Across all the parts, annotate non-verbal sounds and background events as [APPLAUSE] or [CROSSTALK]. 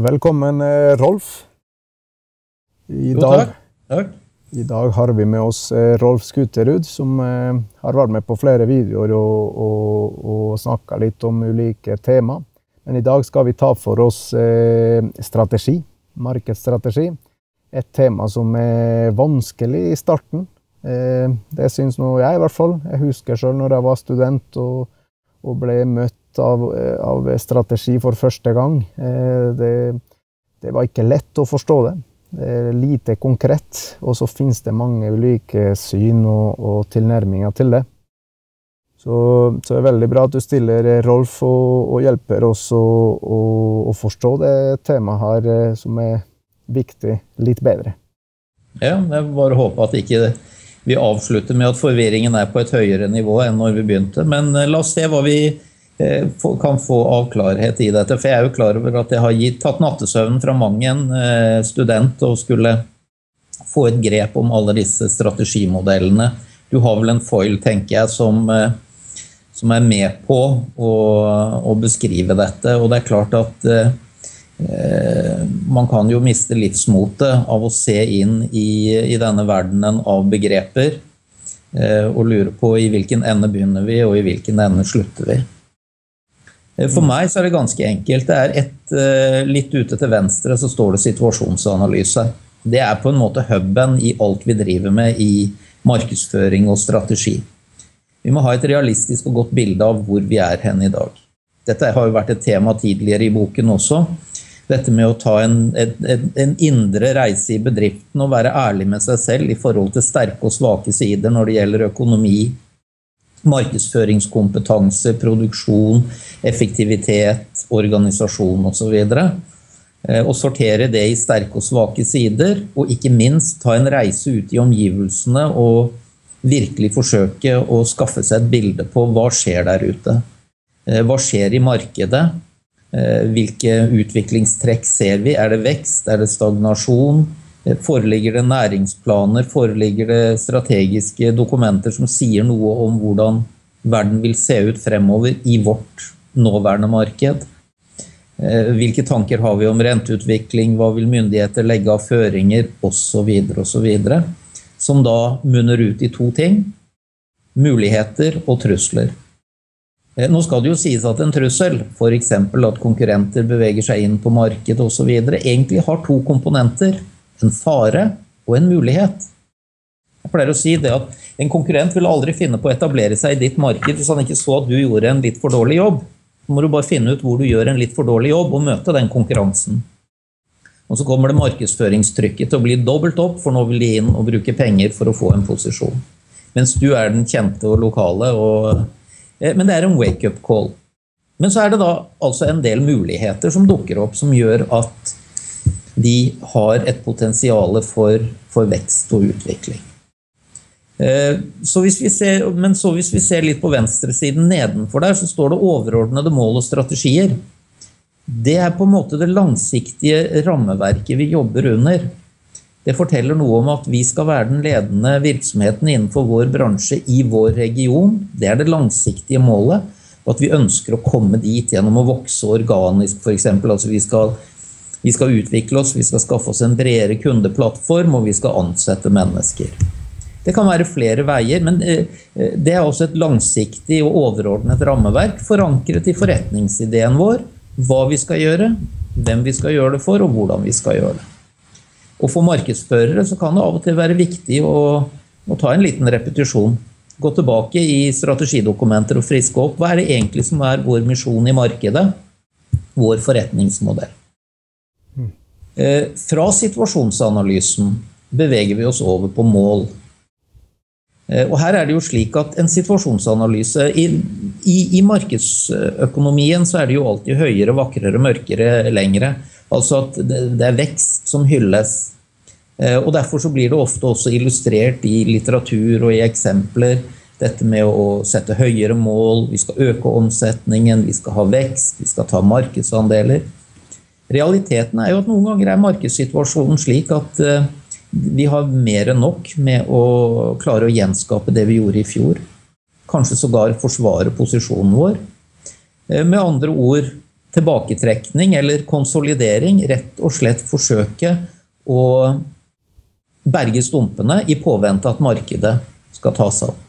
Velkommen, eh, Rolf. I jo, dag, takk. takk. I dag har vi med oss eh, Rolf Skuterud, som eh, har vært med på flere videoer og, og, og snakka litt om ulike tema. Men i dag skal vi ta for oss strategi, markedsstrategi. Et tema som er vanskelig i starten. Det syns nå jeg, i hvert fall. Jeg husker sjøl når jeg var student og, og ble møtt av, av, strategi for første gang. Eh, det, det, var ikke lett å forstå det. Det er lite konkret, og så finnes det mange ulike syn og, og tilnærminger til det. Så, så, det er veldig bra at du stiller, Rolf, og, og hjelper oss å, forstå det temaet her, eh, som er viktig, litt bedre. Ja, jeg bare håper at ikke vi avslutter med at forvirringen er på et høyere nivå enn når vi begynte. Men eh, la oss se hva vi Eh, kan få avklarhet i dette. For jeg er jo klar over at jeg har gitt, tatt nattesøvnen fra mang en eh, student og skulle få et grep om alle disse strategimodellene. Du har vel en foil, tenker jeg, som, eh, som er med på å, å, beskrive dette. Og det er klart at eh, man kan jo miste livsmotet av å se inn i, i denne verdenen av begreper. Eh, og lure på i hvilken ende begynner vi, og i hvilken ende slutter vi. Eh, for meg så er det ganske enkelt. Det er et, eh, Litt ute til venstre så står det situasjonsanalyse. Det er på en måte huben i alt vi driver med i markedsføring og strategi. Vi må ha et realistisk og godt bilde av hvor vi er hen i dag. Dette har jo vært et tema tidligere i boken også. Dette med å ta en, en, en indre reise i bedriften og være ærlig med seg selv i forhold til sterke og svake sider når det gjelder økonomi, markedsføringskompetanse, produksjon, effektivitet, organisasjon osv. Eh, og sortere det i sterke og svake sider, og ikke minst ta en reise ut i omgivelsene og virkelig forsøke å skaffe seg et bilde på hva skjer der ute. Eh, hva skjer i markedet? Eh, hvilke utviklingstrekk ser vi? Er det vekst? Er det stagnasjon? Foreligger det næringsplaner, foreligger det strategiske dokumenter som sier noe om hvordan verden vil se ut fremover i vårt nåværende marked? Eh, hvilke tanker har vi om renteutvikling, hva vil myndigheter legge av føringer, osv., osv. Som da munner ut i to ting muligheter og trusler. Eh, nå skal det jo sies at en trussel, f.eks. at konkurrenter beveger seg inn på markedet osv., egentlig har to komponenter en fare og en mulighet. Jeg pleier å si det at En konkurrent vil aldri finne på å etablere seg i ditt marked hvis han ikke så at du gjorde en litt for dårlig jobb. Så må du bare finne ut hvor du gjør en litt for dårlig jobb, og møte den konkurransen. Og Så kommer det markedsføringstrykket til å bli dobbelt opp, for nå vil de inn og bruke penger for å få en posisjon. Mens du er den kjente og lokale. Og, eh, men det er en wake-up call. Men så er det da altså en del muligheter som dukker opp, som gjør at de har et potensial for, for vekst og utvikling. Eh, så ser, men så hvis vi ser litt på venstresiden nedenfor der, så står det overordnede mål og strategier. Det er på en måte det langsiktige rammeverket vi jobber under. Det forteller noe om at vi skal være den ledende virksomheten innenfor vår bransje i vår region. Det er det langsiktige målet. Og at vi ønsker å komme dit gjennom å vokse organisk, f.eks. Altså vi skal vi skal utvikle oss, vi skal skaffe oss en bredere kundeplattform, og vi skal ansette mennesker. Det kan være flere veier, men eh, eh, det er også et langsiktig og overordnet rammeverk forankret i forretningsideen vår. Hva vi skal gjøre, hvem vi skal gjøre det for, og hvordan vi skal gjøre det. Og For markedsførere så kan det av og til være viktig å, å ta en liten repetisjon. Gå tilbake i strategidokumenter og friske opp. Hva er det egentlig som er vår misjon i markedet? Vår forretningsmodell. Eh, fra situasjonsanalysen beveger vi oss over på mål. Eh, og her er det jo slik at En situasjonsanalyse i, i, i, markedsøkonomien så er det jo alltid høyere, vakrere, mørkere, lengre. Altså at det, det er vekst som hylles. Eh, og Derfor så blir det ofte også illustrert i litteratur og i eksempler dette med å sette høyere mål, vi skal øke omsetningen, vi skal ha vekst, vi skal ta markedsandeler. Realiteten er jo at noen ganger er markedssituasjonen slik at eh, vi har mer enn nok med å klare å gjenskape det vi gjorde i fjor. Kanskje sågar forsvare posisjonen vår. Eh, med andre ord tilbaketrekning eller konsolidering. Rett og slett forsøke å berge stumpene i påvente at markedet skal ta seg opp.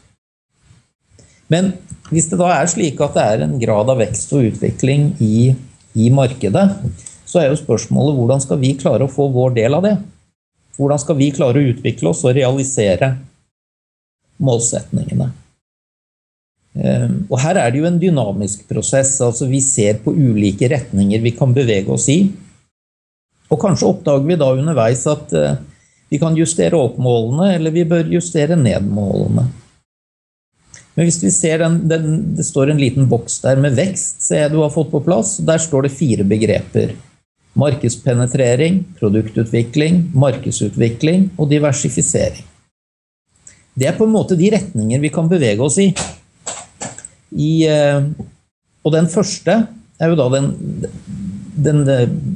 Men hvis det da er slik at det er en grad av vekst og utvikling i, i markedet, så er jo spørsmålet hvordan skal vi klare å få vår del av det? Hvordan skal vi klare å utvikle oss og realisere målsetningene? Ehm, og her er det jo en dynamisk prosess. altså Vi ser på ulike retninger vi kan bevege oss i. Og kanskje oppdager vi da underveis at eh, vi kan justere opp målene, eller vi bør justere ned målene. Men hvis vi ser den, den, det står en liten boks der med vekst, ser jeg du har fått på plass. Der står det fire begreper. Markedspenetrering, produktutvikling, markedsutvikling og diversifisering. Det er på en måte de retninger vi kan bevege oss i. I, eh, og den første er jo da den, den,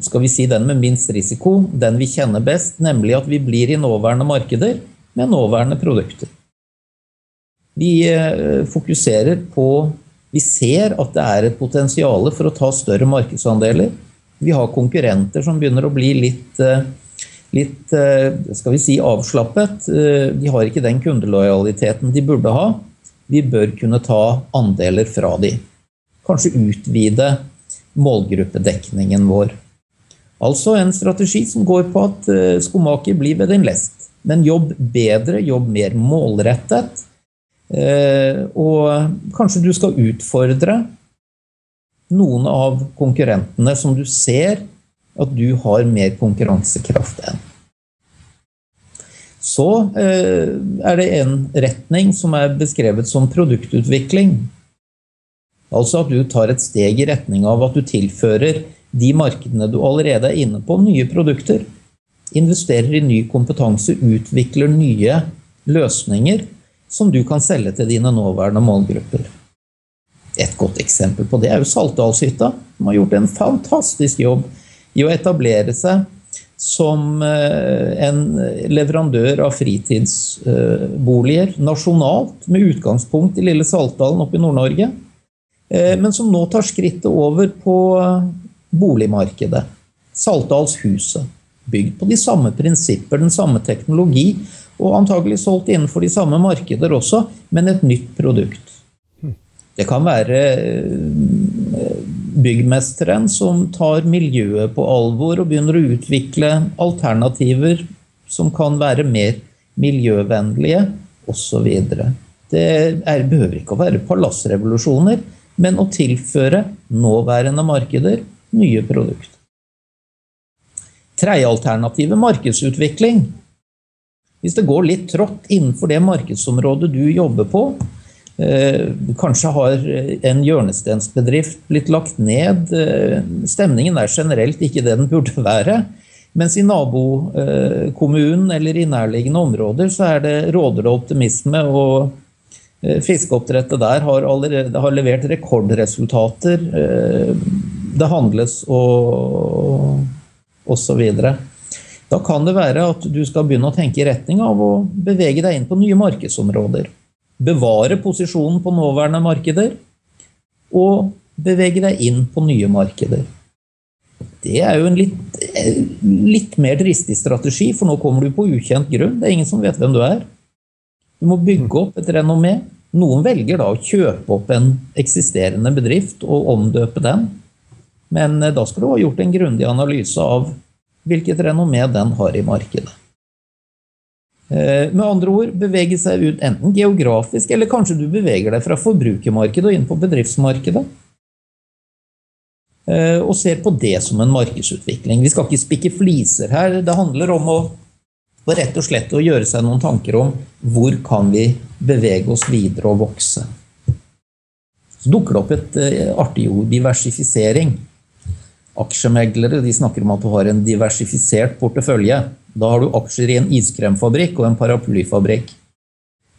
skal vi si, den med minst risiko, den vi kjenner best, nemlig at vi blir i nåværende markeder med nåværende produkter. Vi eh, fokuserer på Vi ser at det er et potensial for å ta større markedsandeler. Vi har konkurrenter som begynner å bli litt, eh, litt skal vi si, avslappet. De har ikke den kundelojaliteten de burde ha. Vi bør kunne ta andeler fra de. Kanskje utvide målgruppedekningen vår. Altså en strategi som går på at eh, skomaker blir ved din lest. Men jobb bedre, jobb mer målrettet. Eh, og kanskje du skal utfordre noen av konkurrentene som du ser at du har mer konkurransekraft enn. Så eh, er det en retning som er beskrevet som produktutvikling. Altså at du tar et steg i retning av at du tilfører de markedene du allerede er inne på, nye produkter. Investerer i ny kompetanse, utvikler nye løsninger som du kan selge til dine nåværende målgrupper. Et godt eksempel på det er jo Saltdalshytta, som har gjort en fantastisk jobb i å etablere seg som eh, en leverandør av fritidsboliger nasjonalt, med utgangspunkt i lille Saltdalen oppe i Nord-Norge, eh, men som nå tar skrittet over på boligmarkedet. Saltdalshuset. Bygd på de samme prinsipper, den samme teknologi, og antagelig solgt innenfor de samme markeder også, men et nytt produkt. Det kan være eh, byggmesteren som tar miljøet på alvor og begynner å utvikle alternativer som kan være mer miljøvennlige, osv. Det er, behøver ikke å være palassrevolusjoner, men å tilføre nåværende markeder nye produkter. Tredje alternativet markedsutvikling. Hvis det går litt trått innenfor det markedsområdet du jobber på, kanskje har en hjørnestensbedrift blitt lagt ned. Eh, stemningen er generelt ikke det den burde være. Mens i nabokommunen eller i nærliggende områder så er det råder og optimisme. Og eh, fiskeoppdrettet der har allerede har levert rekordresultater. Det handles og osv. Da kan det være at du skal begynne å tenke i retning av å bevege deg inn på nye markedsområder bevare posisjonen på nåværende markeder og bevege deg inn på nye markeder. Det er jo en litt, litt mer dristig strategi, for nå kommer du på ukjent grunn. Det er ingen som vet hvem du er. Du må bygge opp et renommé. Noen velger da å kjøpe opp en eksisterende bedrift og omdøpe den. Men eh, da skal du ha gjort en grundig analyse av hvilket renommé den har i markedet. Eh, med andre ord bevege seg ut enten geografisk, eller kanskje du beveger deg fra forbrukermarkedet og inn på bedriftsmarkedet. Eh, og ser på det som en markedsutvikling. Vi skal ikke spikke fliser her. Det handler om å, rett og slett å gjøre seg noen tanker om hvor kan vi bevege oss videre og vokse. Så dukker det opp et eh, artig ord diversifisering. Aksjemeglere de snakker om at du har en diversifisert portefølje. Da har du aksjer i en iskremfabrikk og en paraplyfabrikk.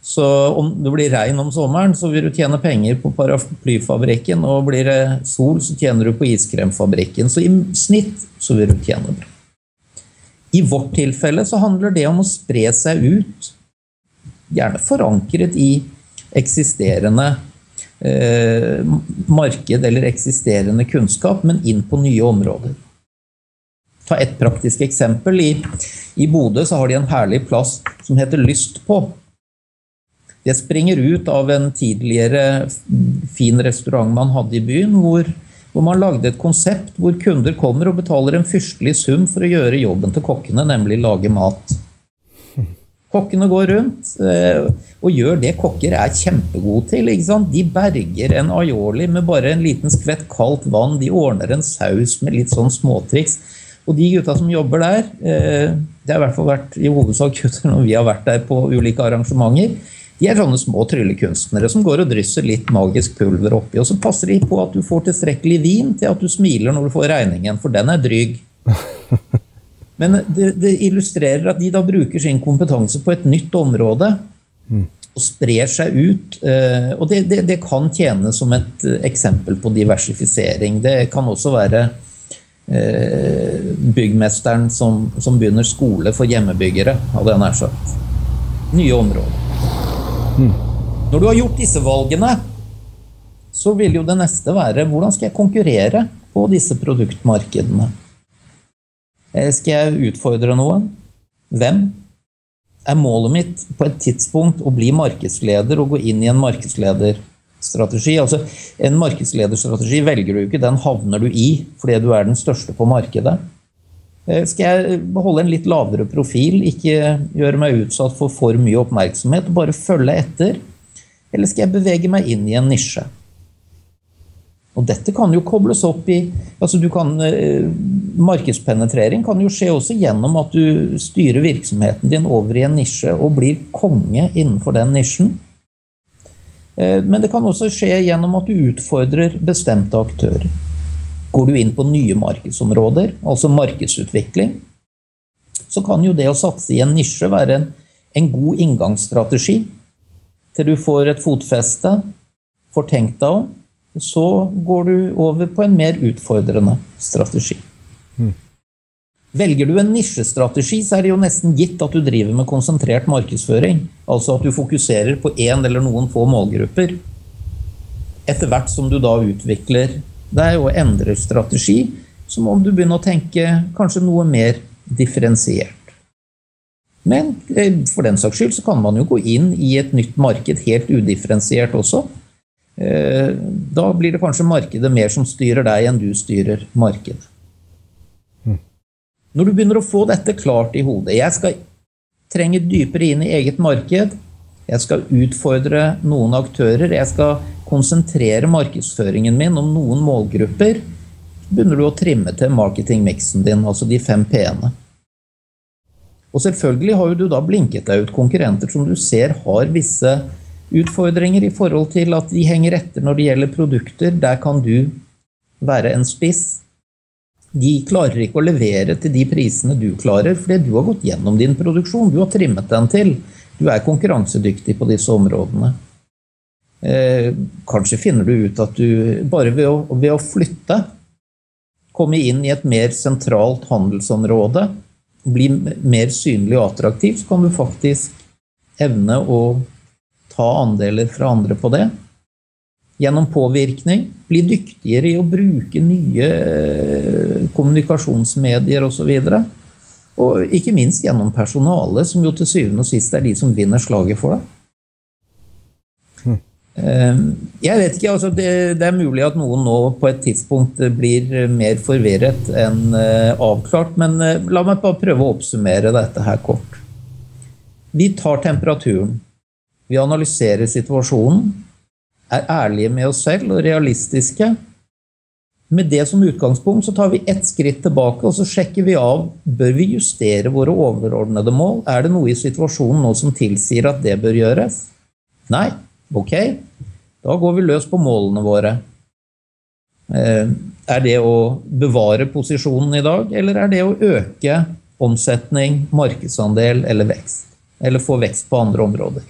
Så om det blir regn om sommeren, så vil du tjene penger på paraplyfabrikken. Og blir det sol, så tjener du på iskremfabrikken. Så i snitt så vil du tjene bra. I vårt tilfelle så handler det om å spre seg ut, gjerne forankret i eksisterende eh, marked eller eksisterende kunnskap, men inn på nye områder. Ta et praktisk eksempel. I, i Bodø så har de en herlig plass som heter Lyst på. Det springer ut av en tidligere fin restaurant man hadde i byen, hvor, hvor man lagde et konsept hvor kunder kommer og betaler en fyrstelig sum for å gjøre jobben til kokkene, nemlig lage mat. [LAUGHS] Kokkene går rundt eh, og gjør det kokker er kjempegode til. De berger en aioli med bare en liten skvett kaldt vann. De ordner en saus med litt sånn småtriks. Og de gutta som jobber der, eh, det har i hvert fall vært i hovedsak gutter når vi har vært der på ulike arrangementer, de er sånne små tryllekunstnere som går og drysser litt magisk pulver oppi. Og så passer de på at du får tilstrekkelig vin til at du smiler når du får regningen, for den er dryg. [LAUGHS] Men det, det, illustrerer at de da bruker sin kompetanse på et nytt område og sprer seg ut. Eh, og det, det, det kan tjene som et eh, eksempel på diversifisering. Det kan også være byggmesteren som, som begynner skole for hjemmebyggere, hadde jeg nær sagt. Nye områder. Når du har gjort disse valgene, så vil jo det neste være hvordan skal jeg konkurrere på disse produktmarkedene? Eh, skal jeg utfordre noen? Hvem? Er målet mitt på et tidspunkt å bli markedsleder og gå inn i en markedslederstrategi? Altså, en markedslederstrategi velger du ikke, den havner du i fordi du er den største på markedet. Eh, skal jeg beholde en litt lavere profil, ikke gjøre meg utsatt for for mye oppmerksomhet, og bare følge etter? Eller skal jeg bevege meg inn i en nisje? Og dette kan jo kobles opp i altså kan, eh, Markedspenetrering kan jo skje også gjennom at du styrer virksomheten din over i en nisje og blir konge innenfor den nisjen. Eh, men det kan også skje gjennom at du utfordrer bestemte aktører. Går du inn på nye markedsområder, altså markedsutvikling, så kan jo det å satse i en nisje være en, en god inngangsstrategi til du får et fotfeste, får tenkt deg om, så går du over på en mer utfordrende strategi. Mm. Velger du en nisjestrategi, så er det jo nesten gitt at du driver med konsentrert markedsføring. Altså at du fokuserer på én eller noen få målgrupper. Etter hvert som du da utvikler deg og endrer strategi, så må du begynne å tenke kanskje noe mer differensiert. Men eh, for den saks skyld så kan man jo gå inn i et nytt marked helt udifferensiert også. Eh, da blir det kanskje markedet mer som styrer deg, enn du styrer markedet. Når du begynner å få dette klart i hodet Jeg skal trenge dypere inn i eget marked. Jeg skal utfordre noen aktører. Jeg skal konsentrere markedsføringen min om noen målgrupper. Så begynner du å trimme til marketingmiksen din, altså de fem p-ene. Og selvfølgelig har du da blinket deg ut konkurrenter som du ser har visse utfordringer i forhold til at de henger etter når det gjelder produkter. Der kan du være en spiss. De klarer ikke å levere til de prisene du klarer, fordi du har gått gjennom din produksjon. Du har trimmet den til. Du er konkurransedyktig på disse områdene. Eh, kanskje finner du ut at du bare ved å, ved å flytte, komme inn i et mer sentralt handelsområde, bli mer synlig og attraktiv, så kan du faktisk evne å ta andeler fra andre på det. Gjennom påvirkning. Bli dyktigere i å bruke nye eh, kommunikasjonsmedier osv. Og, så og ikke minst gjennom personalet, som jo til syvende og sist er de som vinner slaget for deg. Hm. Ehm, jeg vet ikke, altså det, det, er mulig at noen nå på et tidspunkt blir mer forvirret enn eh, avklart, men eh, la meg bare prøve å oppsummere dette her kort. Vi tar temperaturen. Vi analyserer situasjonen, er ærlige med oss selv og realistiske. Med det som utgangspunkt så tar vi ett skritt tilbake og så sjekker vi av bør vi justere våre overordnede mål. Er det noe i situasjonen nå som tilsier at det bør gjøres? Nei? Ok, da går vi løs på målene våre. Eh, er det å bevare posisjonen i dag, eller er det å øke omsetning, markedsandel eller vekst? Eller få vekst på andre områder?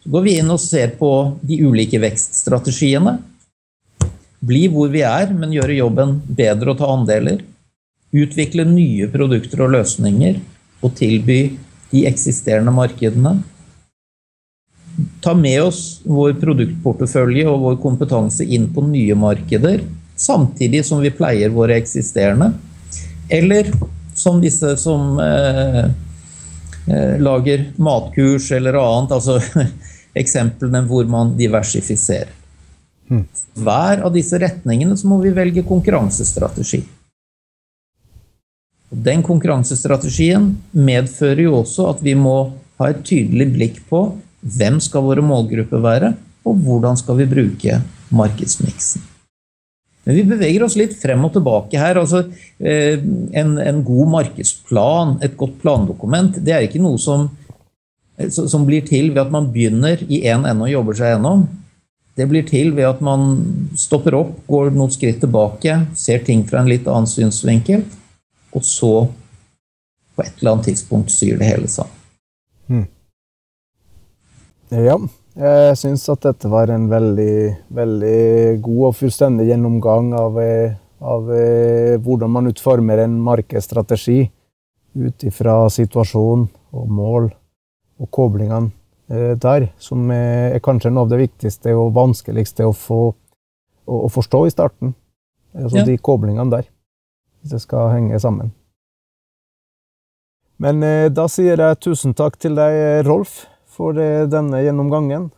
Så går vi inn og ser på de ulike vekststrategiene. Bli hvor vi er, men gjøre jobben bedre og ta andeler. Utvikle nye produkter og løsninger og tilby de eksisterende markedene. ta med oss vår produktportefølje og vår kompetanse inn på nye markeder, samtidig som vi pleier våre eksisterende. Eller som disse som eh, eh, lager matkurs eller annet, altså [LAUGHS] eksemplene hvor man diversifiserer. Hmm. Hver av disse retningene så må vi velge konkurransestrategi. Den konkurransestrategien medfører jo også at vi må ha et tydelig blikk på hvem skal våre målgrupper være, og hvordan skal vi bruke markedsmiksen. Men vi beveger oss litt frem og tilbake her. altså eh, en, en, god markedsplan, et godt plandokument, det er ikke noe som, som blir til ved at man begynner i én en ende og jobber seg gjennom. Det blir til ved at man stopper opp, går noen skritt tilbake, ser ting fra en litt annen synsvinkel, og så på et eller annet tidspunkt syr det hele sammen. Hmm. Ja, jeg syns at dette var en veldig, veldig god og fullstendig gjennomgang av, av eh, hvordan man utformer en markedsstrategi ut ifra situasjon og mål og koblingene eh, der, som er kanskje noe av det viktigste og vanskeligste å, få, å, å forstå i starten. Altså ja. de koblingene der, hvis det skal henge sammen. Men eh, da sier jeg tusen takk til deg, Rolf, for eh, denne gjennomgangen.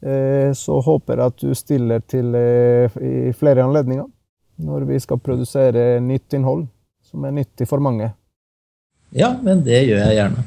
Eh, så håper jeg at du stiller til eh, i flere anledninger når vi skal produsere nytt innhold som er nyttig for mange. Ja, men det gjør jeg gjerne.